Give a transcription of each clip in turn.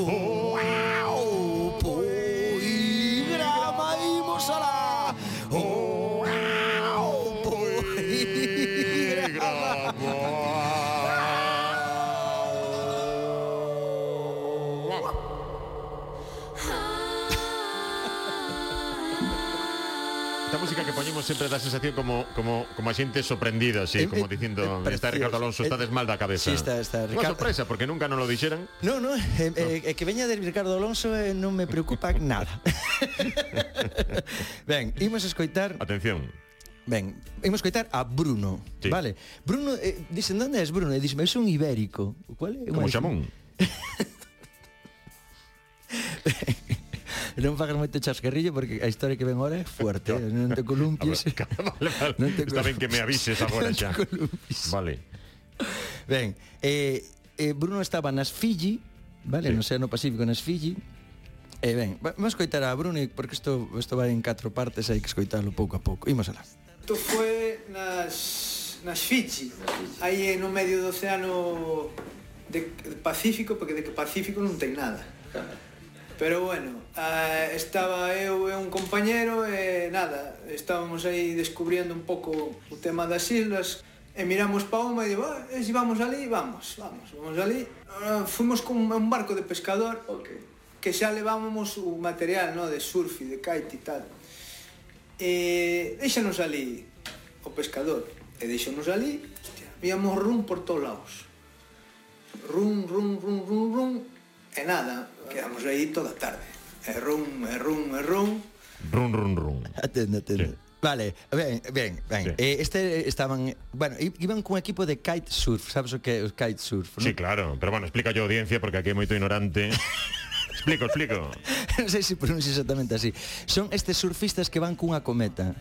Oh. sempre dá sensación como como como a xente sorprendida, así, eh, como eh, dicindo, eh, está Ricardo Alonso, está eh, mal da cabeza. Sí, está, está. Ricardo... Unha sorpresa, porque nunca non lo dixeran. No, no, eh, eh, Eh, que veña de Ricardo Alonso eh, non me preocupa nada. ben, imos escoitar... Atención. Ben, imos coitar a Bruno, sí. vale? Bruno, eh, dicen, onde és Bruno? E dixen, é un ibérico. O cual é? Como xamón. E non fagas moito chascarrillo porque a historia que ven ahora é fuerte, eh? non te columpies. Ver, vale, vale. Non te. Está ben que me avises agora xa. Vale. Ben, eh, eh, Bruno estaba nas Fiji, vale, sí. no Oceano Pacífico, nas Fiji, E eh, ben, vamos escoitar a Bruno porque isto, isto vai en catro partes, hai que escoitalo pouco a pouco. Imos alá. Isto foi nas, nas Fiji, aí no medio do océano de, de Pacífico, porque de que Pacífico non ten nada. Claro. Pero bueno, uh, estaba eu e un compañero e nada, estábamos aí descubriendo un pouco o tema das islas e miramos pa uma e digo, ah, e se vamos ali, vamos, vamos, vamos ali. Ah, uh, fomos con un barco de pescador okay. que xa levábamos o material no, de surf e de kite e tal. E deixanos ali o pescador e deixanos ali, hostia, víamos rum por todos lados. Rum, rum, rum, rum, rum, E nada, quedamos aí toda a tarde. E rum, e rum, e rum. Rum, rum, rum. Atende, atende. Sí. Vale, ben, ben, ben. Sí. Eh, este estaban, bueno, iban cun equipo de kite surf, sabes o que é o kitesurf, non? Sí, claro, pero bueno, explica yo audiencia porque aquí é moito ignorante. explico, explico. non sei se pronuncia exactamente así. Son estes surfistas que van cunha cometa.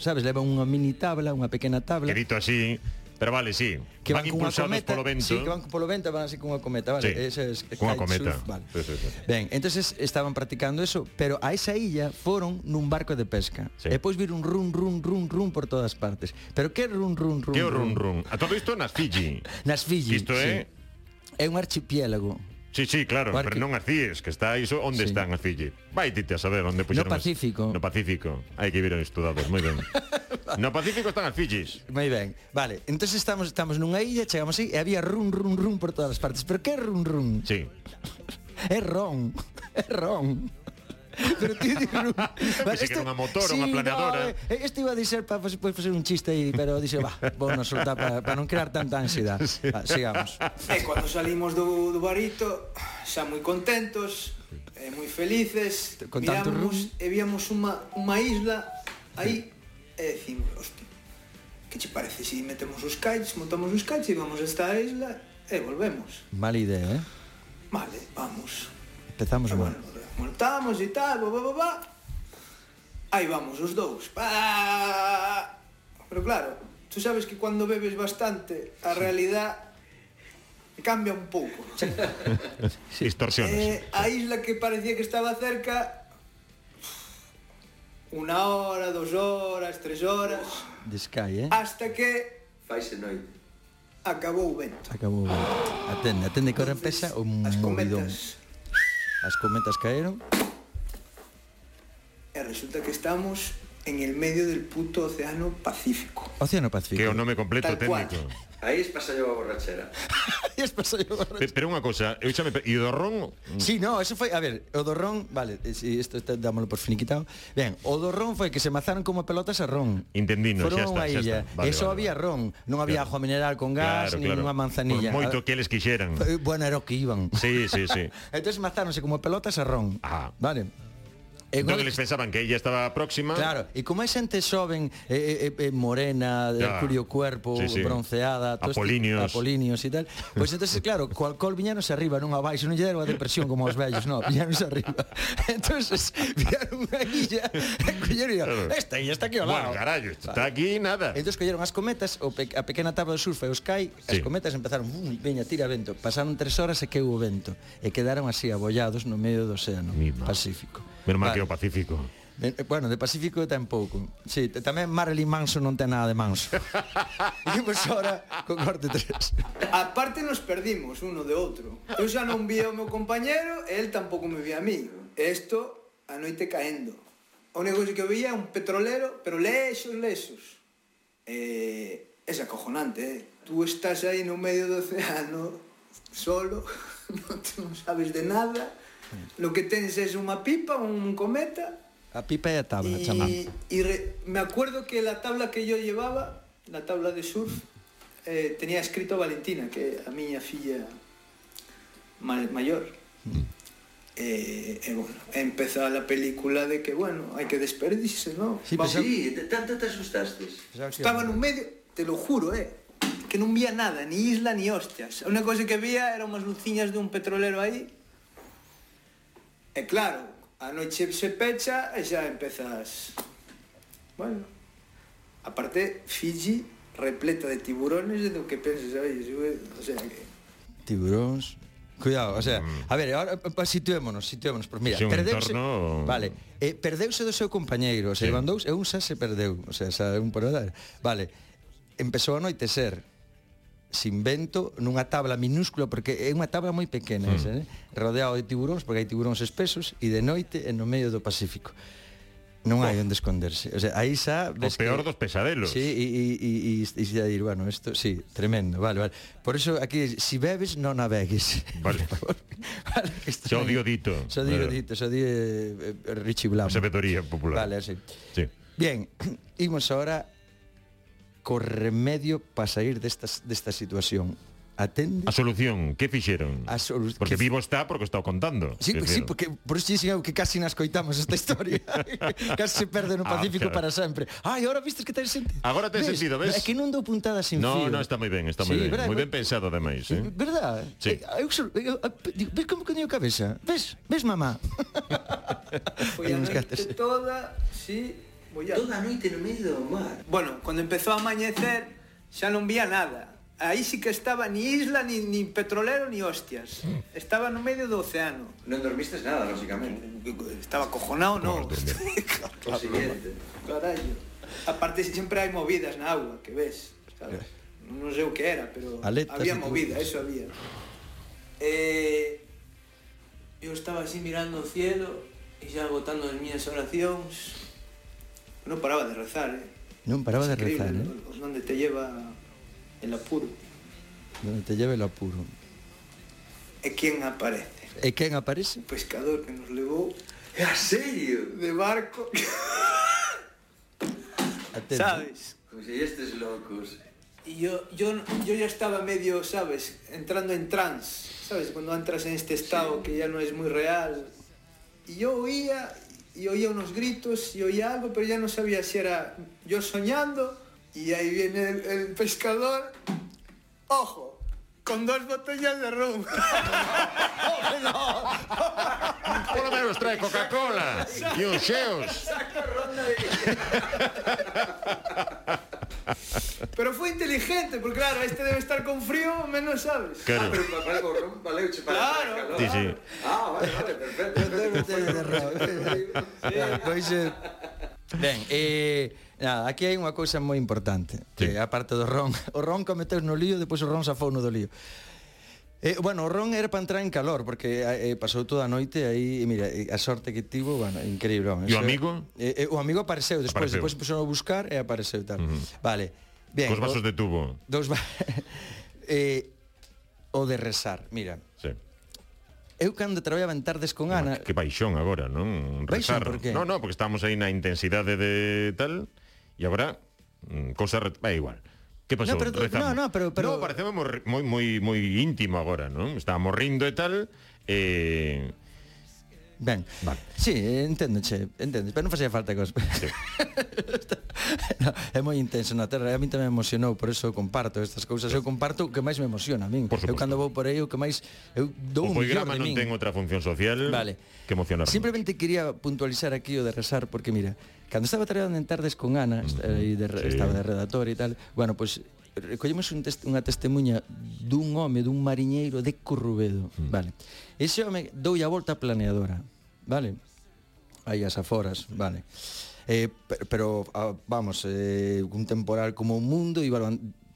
Sabes, levan unha mini tabla, unha pequena tabla. Que dito así, Pero vale, sí. Que van, van impulsados cometa, polo vento. Sí, que van polo vento, van así cunha cometa, vale. Sí, ese es cunha cometa. Surf, vale. Sí, sí, sí. Ben, entonces estaban practicando eso, pero a esa illa foron nun barco de pesca. Sí. E pois vir un run, run, run, run por todas partes. Pero que run, run, run? Que run, run? A todo isto nas Fiji. nas Fiji, Isto é... Sí. É un archipiélago Sí, sí, claro, Barque. pero non as CIES, que está iso onde sí. están as Fiji. Vai tite a saber onde puxeron. No Pacífico. As... No Pacífico. Hai que vir estudados, moi ben. No Pacífico están as Fijis. Moi ben. Vale, entonces estamos estamos nunha illa, chegamos aí e había run run run por todas as partes. Pero que run run? Sí. É ron. É ron. Pero ti di run. Vale, este, que era unha motor, sí, unha planeadora. No, este iba a dizer para pues, pues, pois facer un chiste aí, pero dixe, va, vou nos soltar para pa non crear tanta ansiedade. Sí. Va, sigamos. E cando salimos do, do barito, xa moi contentos, eh, moi felices, Con tanto miramos run. e víamos unha, unha isla aí e dicimos, hostia, que che parece si metemos os kites, montamos os kites e vamos a esta isla e volvemos. Mal idea, eh? Vale, vamos. Empezamos mal. Bueno, montamos e tal, ba, ba, ba, ba. Aí vamos os dous. Pa! Pero claro, tú sabes que cando bebes bastante, a realidade cambia un pouco. Distorsiones. Eh, a isla que parecía que estaba cerca Una hora, dos horas, tres horas. Descai, eh? Hasta que... Faise noite. Acabou o vento. Acabou o vento. Atende, atende que ahora empeza o movidón. As cometas. As cometas caeron. E resulta que estamos en el medio del puto océano Pacífico. Océano Pacífico. Que é o nome completo Tal técnico. Cual. Aí es pasallo a borrachera varias perseguidoras. Pero unha cousa, eu chame, e do ron? Si, sí, no, eso foi, a ver, o do ron, vale, eh, si isto está dámolo por finiquitado. Ben, o do ron foi que se mazaron como pelotas a ron. Entendino, Foron xa está, xa está. Vale, eso vale, había vale. ron, non había claro. agua mineral con gas, claro, nin claro. unha manzanilla. Por moito que eles quixeran. Eh, bueno, era o que iban. Sí, sí, sí. Entón mazáronse como pelotas a ron. Ah. Vale. Eh, e non eles pensaban que ella estaba próxima. Claro, e como é xente xoven, eh eh, eh, eh, morena, de claro. curio cuerpo, sí, sí. bronceada, apolinios. Este, apolinios e tal, pois pues entonces claro, co alcohol viñanos arriba, non abaixo, non lle deron a depresión como aos vellos, non, viñanos arriba. entonces viñaron unha illa, colleron illa, esta illa está aquí ao lado. Bueno, carallo, está aquí nada. Entonces colleron as cometas, o pe a pequena tabla de surf e os cai, sí. as cometas empezaron, bum, veña, tira vento. Pasaron tres horas e que hubo vento, e quedaron así abollados no medio do océano Mima. Pacífico. Menos mal vale. que o Pacífico. De, eh, bueno, de Pacífico tampouco. Sí, tamén Marilyn Manson non ten nada de Manso. Imos ahora con corte 3. Aparte nos perdimos uno de outro. Eu xa non vi ao meu compañero e el tampouco me vi a mí. Esto a noite caendo. O negocio que veía vía é un petrolero, pero lexos, lexos. Eh, é acojonante, eh? Tú estás aí no medio do océano, solo, non, te, non sabes de nada, Lo que tens é unha pipa, un cometa. A pipa e a tabla, y, chamán. Y re, me acuerdo que la tabla que yo llevaba, la tabla de surf, eh, tenía escrito Valentina, que a miña filla maior. Mm. Eh, e bueno, empezó a película de que, bueno, hai que desperdirse, ¿no? Sí, Vamos, sí, de tanto te asustaste. Estaba nun medio, te lo juro, eh, que non vía nada, ni isla ni hostias. A única cosa que vía eran unhas luciñas de un petrolero aí, E claro, a noche se pecha e xa empezas... Bueno, aparte, Fiji repleta de tiburones de do que penses, oye, o sea que... Tiburóns, Cuidado, o sea, mm. a ver, ahora situémonos, situémonos, porque mira, sí, perdeuse, entorno... vale, eh, perdeuse do seu compañeiro, o sea, sí. levandouse e un xa se perdeu, o sea, xa un por. Vale. Empezou a anoitecer, sin vento nunha tabla minúscula porque é unha tabla moi pequena mm. esa, eh? rodeado de tiburóns porque hai tiburóns espesos e de noite en no medio do Pacífico. Non hai oh. onde esconderse. O sea, aí xa ves o peor que, dos pesadelos. Sí, e, e, e, e, e dir, bueno, isto, sí, tremendo vale, vale. por eso aquí, si bebes non navegues. Vale, vale xo digo dito. Xo digo dito, xo di eh, eh Richie Blanco a sabedoría popular. Vale, así sí. bien, imos ahora co remedio para sair desta, desta situación. Atende a solución que fixeron? A solu porque que... vivo está porque está contando sí, que sí porque por iso dixen que casi nas coitamos esta historia. Casi se perde no ah, Pacífico ah, claro. para sempre. Ai agora vistes que ten sentido. Agora ten sentido ves? É que non dou puntadas sin no, fío. no está moi ben está moi sí, ben moi eh, ben pensado ademais eh? eh. verdad. Sí. Eh, eu, eu, eu, ves como que a cabeza? Ves? Ves mamá? Foi a noite toda sí Toda a noite no medio do mar. Bueno, cando empezou a amañecer, xa non vía nada. Aí sí que estaba ni isla, ni, ni petrolero, ni hostias. Estaba no medio do océano. Non dormistes nada, lógicamente. Estaba cojonado, non. claro, siguiente. Carallo. Aparte, sempre hai movidas na agua, que ves, sabes? Non sei o que era, pero Aletas había movida, eso había. Eh, eu estaba así mirando o cielo e xa agotando as miñas oracións Non paraba de rezar, eh. Non paraba de Es rezar, eh? ¿no? Donde te lleva el apuro. Donde te lleve el apuro. ¿E quién aparece? E quen aparece? Un pescador que nos É a serio? de barco. Atento. ¿Sabes? Como estes locos. Y yo, yo, yo ya estaba medio, ¿sabes? Entrando en trance. ¿Sabes? Cuando entras en este estado que ya no es muy real. Y yo oía, y oía unos gritos, y oía algo, pero ya no sabía si era yo soñando. Y ahí viene el, el pescador. ¡Ojo! Con dos botellas de ron. Por lo menos trae Coca-Cola e uns xeos. Pero fue inteligente, porque claro, este debe estar con frío, menos sabes. Ah, Claro. pero para para Claro. para. Sí, sí. Ah, vale, vale, perfecto. Pois, eh, Ben, eh, nada, aquí hai unha cousa moi importante sí. Que a parte do ron O ron cometeu no lío, depois o ron safou no do lío Eh, bueno, o ron era para entrar en calor Porque eh, eh, pasou toda a noite aí e mira, eh, a sorte que tivo, bueno, increíble E o amigo? Eh, eh, o amigo apareceu despois, apareceu. despois empezou a buscar e apareceu tal. Uh -huh. Vale. Bien. Cos vasos o, de tubo. Dos va eh, o de rezar. Mira, Eu cando traballaba en tardes con Ana... Que baixón agora, non? Rezar. Por qué? Non, non, porque estamos aí na intensidade de tal, e agora, mm, cosa... É igual. Que pasou? No, pero, Rezamos. no, no, pero, pero... No, parecemos moi, moi, moi íntimo agora, non? Estábamos rindo e tal, e... Eh Ben. Vale. Sí, enténdoche, entendo, pero non facía falta que os... Sí. no, é moi intenso na terra, a mí tamén me emocionou, por eso eu comparto estas cousas, eu comparto o que máis me emociona a min. Eu cando vou por aí o que máis eu dou o un programa non min. ten outra función social vale. que emocionar. Simplemente quería puntualizar aquí o de rezar porque mira, cando estaba traballando en tardes con Ana, mm -hmm. de, sí. estaba de redactor e tal, bueno, pois pues, recollemos un test, unha testemunha dun home, dun mariñeiro de Currubedo, mm. vale. Ese home doulle a volta planeadora, vale? Aí as aforas, vale. Eh, pero, pero vamos, eh, un temporal como o mundo iba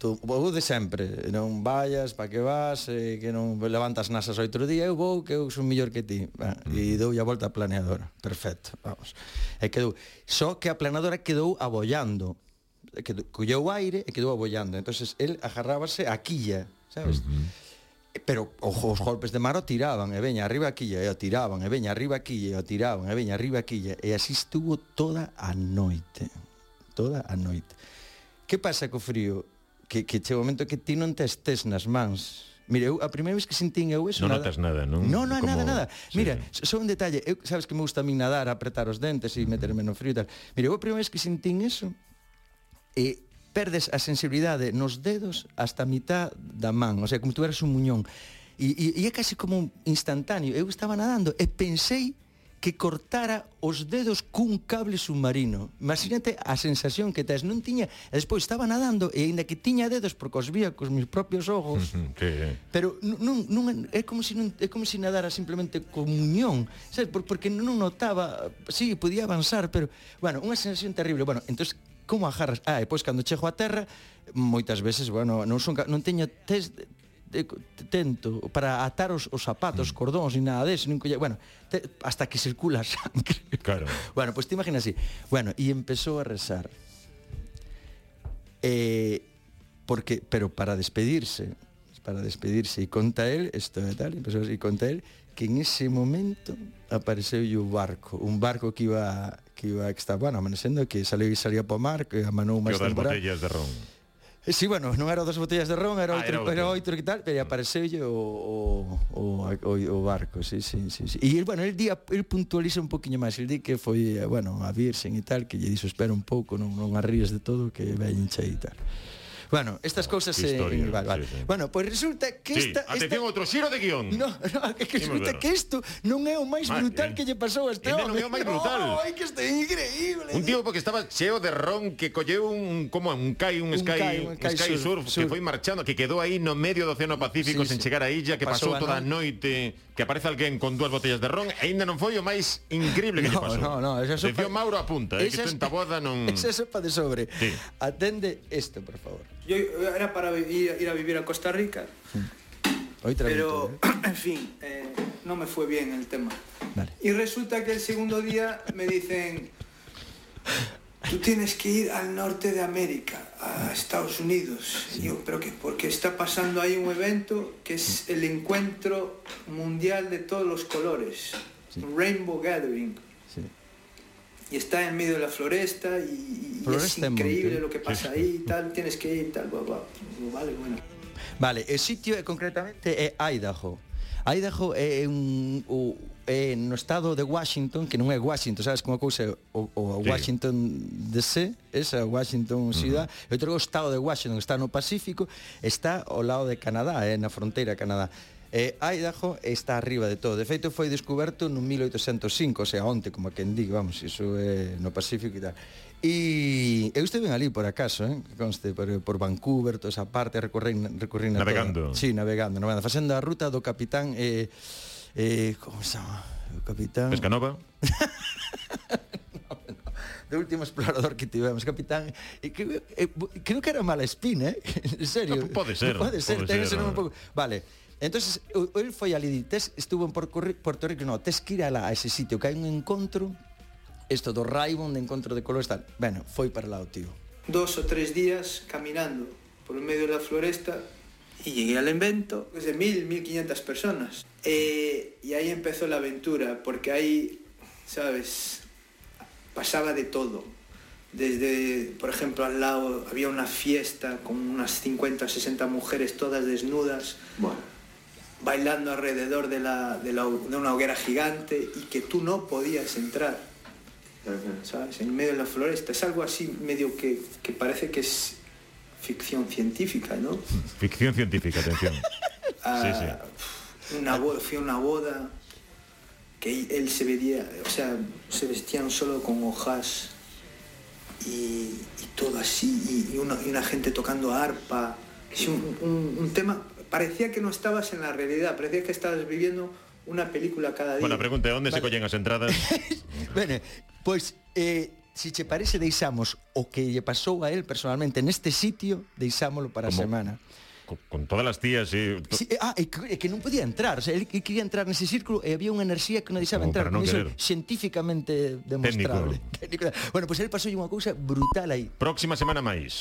to, vou de sempre, non vayas, pa que vas, eh, que non levantas nasas outro día, eu vou que eu son mellor que ti. Ah, mm. E dou a volta a planeadora. Perfecto, vamos. E quedou. Só que a planeadora quedou abollando. Eh, que colleu aire e quedou abollando. entonces el agarrábase a quilla, sabes? Uh -huh pero os, os golpes de mar o tiraban e veña arriba a quilla e o tiraban e veña arriba a quilla e o tiraban e veña arriba a quilla. E así estuvo toda a noite toda a noite. Que pasa co frío? Que, que che momento que ti non tes tes nas mans. Mira, eu a primeira vez que sentín eu eso Non nada... notas nada, non? Non, non, Como... nada, nada. sí. Mira, só un detalle. Eu, Sabes que me gusta a min nadar, apretar os dentes E meterme no frío e tal. Mira, eu a primeira vez que sentín eso e perdes a sensibilidade nos dedos hasta a mitad da man, o sea, como tuveras un muñón. E, e, e é casi como instantáneo. Eu estaba nadando e pensei que cortara os dedos cun cable submarino. Imagínate a sensación que tes, non tiña, e despois estaba nadando e aínda que tiña dedos porque os vía cos meus propios ojos. sí. Pero non, non é como se si non é como se si nadara simplemente comunión, sabes, porque non notaba, si sí, podía avanzar, pero bueno, unha sensación terrible. Bueno, entonces como agarras? Ah, e pois cando chego a terra, moitas veces, bueno, non son non teño test de tento para atar os, os zapatos, mm. cordóns, ni nada dese, nin colle, bueno, te, hasta que circula a sangre. Claro. bueno, pois pues te imaginas así. Bueno, e empezou a rezar. Eh, porque pero para despedirse, para despedirse e conta él, isto e tal, empezou así conta él que en ese momento apareceu o barco, un barco que iba que iba que estaba, bueno, amanecendo, que salí salía para o mar, que amanou máis temporada. Que botellas de ron. Eh, sí, bueno, non era das botellas de ron, era outro, ah, era outro que tal, pero ah. apareceulle o, o, o, o, o barco, sí, sí, sí, sí. E, bueno, el día, el puntualiza un poquinho máis, el di que foi, eh, bueno, a Virxen e tal, que lle dixo, espera un pouco, non, non arríes de todo, que ven e tal. Bueno, estas ah, cousas eh, Historia, vale, vale. Sí, sí. Bueno, pois pues resulta que sí, esta, atención, esta... outro xiro de guión. No, no, que resulta que isto non é o máis brutal eh, que lle pasou a este home. Non é o máis brutal. Oh, ai, que isto é increíble. Un tío eh. porque estaba cheo de ron que colleu un como un cai, un, un sky, un, sky, un sky surf, surf, surf, que foi marchando, que quedou aí no medio do Océano Pacífico sí, sen sí. chegar á illa, que pasou, pasou a toda a noite que aparece alguén con dúas botellas de ron e ainda non foi o máis increíble que no, pasou. No, no, esa sopa... Deción Mauro apunta, eh, esa que tenta boda non... Esa sopa de sobre. Sí. Atende isto, por favor. Yo eh, era para ir, ir a vivir a Costa Rica, mm. Hoy pero, ¿eh? en fin, eh, no me fue bien el tema. Vale. Y resulta que el segundo día me dicen... tú tienes que ir al norte de América, a Estados Unidos. Yo, pero qué, porque está pasando ahí un evento que es el encuentro mundial de todos los colores, Rainbow Gathering. Sí. Y está en medio de la floresta y, y es increíble lo que pasa ahí y tal, tienes que ir y tal, bla, bla. Digo, Vale, bueno. Vale, o sitio é concretamente é Idaho. Idaho é un eh, no estado de Washington, que non é Washington, sabes como a cousa é o, o Washington sí. DC, esa Washington cidade, uh -huh. e outro o estado de Washington, está no Pacífico, está ao lado de Canadá, eh, na fronteira Canadá. E eh, Idaho está arriba de todo. De feito, foi descoberto no 1805, o sea, onte, como quen diga, vamos, iso é no Pacífico e tal. E eu estive ali por acaso, eh? conste, por, por Vancouver, toda esa parte, recorrendo... recorrendo navegando. Toda. Sí, navegando, navegando, facendo a ruta do capitán... Eh, eh, como se chama? O capitán... Pescanova. do último explorador que tivemos, capitán, e que, e, creo que era mala espina, eh? en serio. No, pode ser. Pode ser, pode ten ser, un pouco. Vale. Entonces, el foi ali, tes, estuvo en Puerto Rico, no, tes que ir alá, a ese sitio, que hai un encontro, isto do Raibon, de encontro de colores, tal. Bueno, foi para lá o tío. Dos ou tres días caminando por medio da floresta, y llegué al evento es de mil, mil quinientas personas. Eh, y ahí empezó la aventura, porque ahí, ¿sabes? Pasaba de todo. Desde, por ejemplo, al lado había una fiesta con unas 50 o 60 mujeres todas desnudas, Bueno, bailando alrededor de, la, de, la- de una hoguera gigante y que tú no podías entrar. ¿sabes? En medio de la floresta. Es algo así medio que, que parece que es ficción científica, ¿no? Ficción científica, atención. Ah, Una boda, fui a una boda que él se veía, o sea, se vestían solo con hojas y, y todo así, y, y una, y una gente tocando arpa. Es un, un- un tema, parecía que no estabas en la realidad, parecía que estabas viviendo una película cada día. Bueno, pregunta, onde se collen as entradas? Bene, pois eh, Si che parece deixamos o que lle pasou a él personalmente neste sitio, deixámolo para Como... a semana con, con todas as tías e... To... Sí, ah, e que, e que non podía entrar, o sea, ele quería entrar nese círculo e había unha enerxía que non deixaba entrar, non iso científicamente demostrable. Técnico. Técnico. Bueno, pois pues ele pasou unha cousa brutal aí. Próxima semana máis.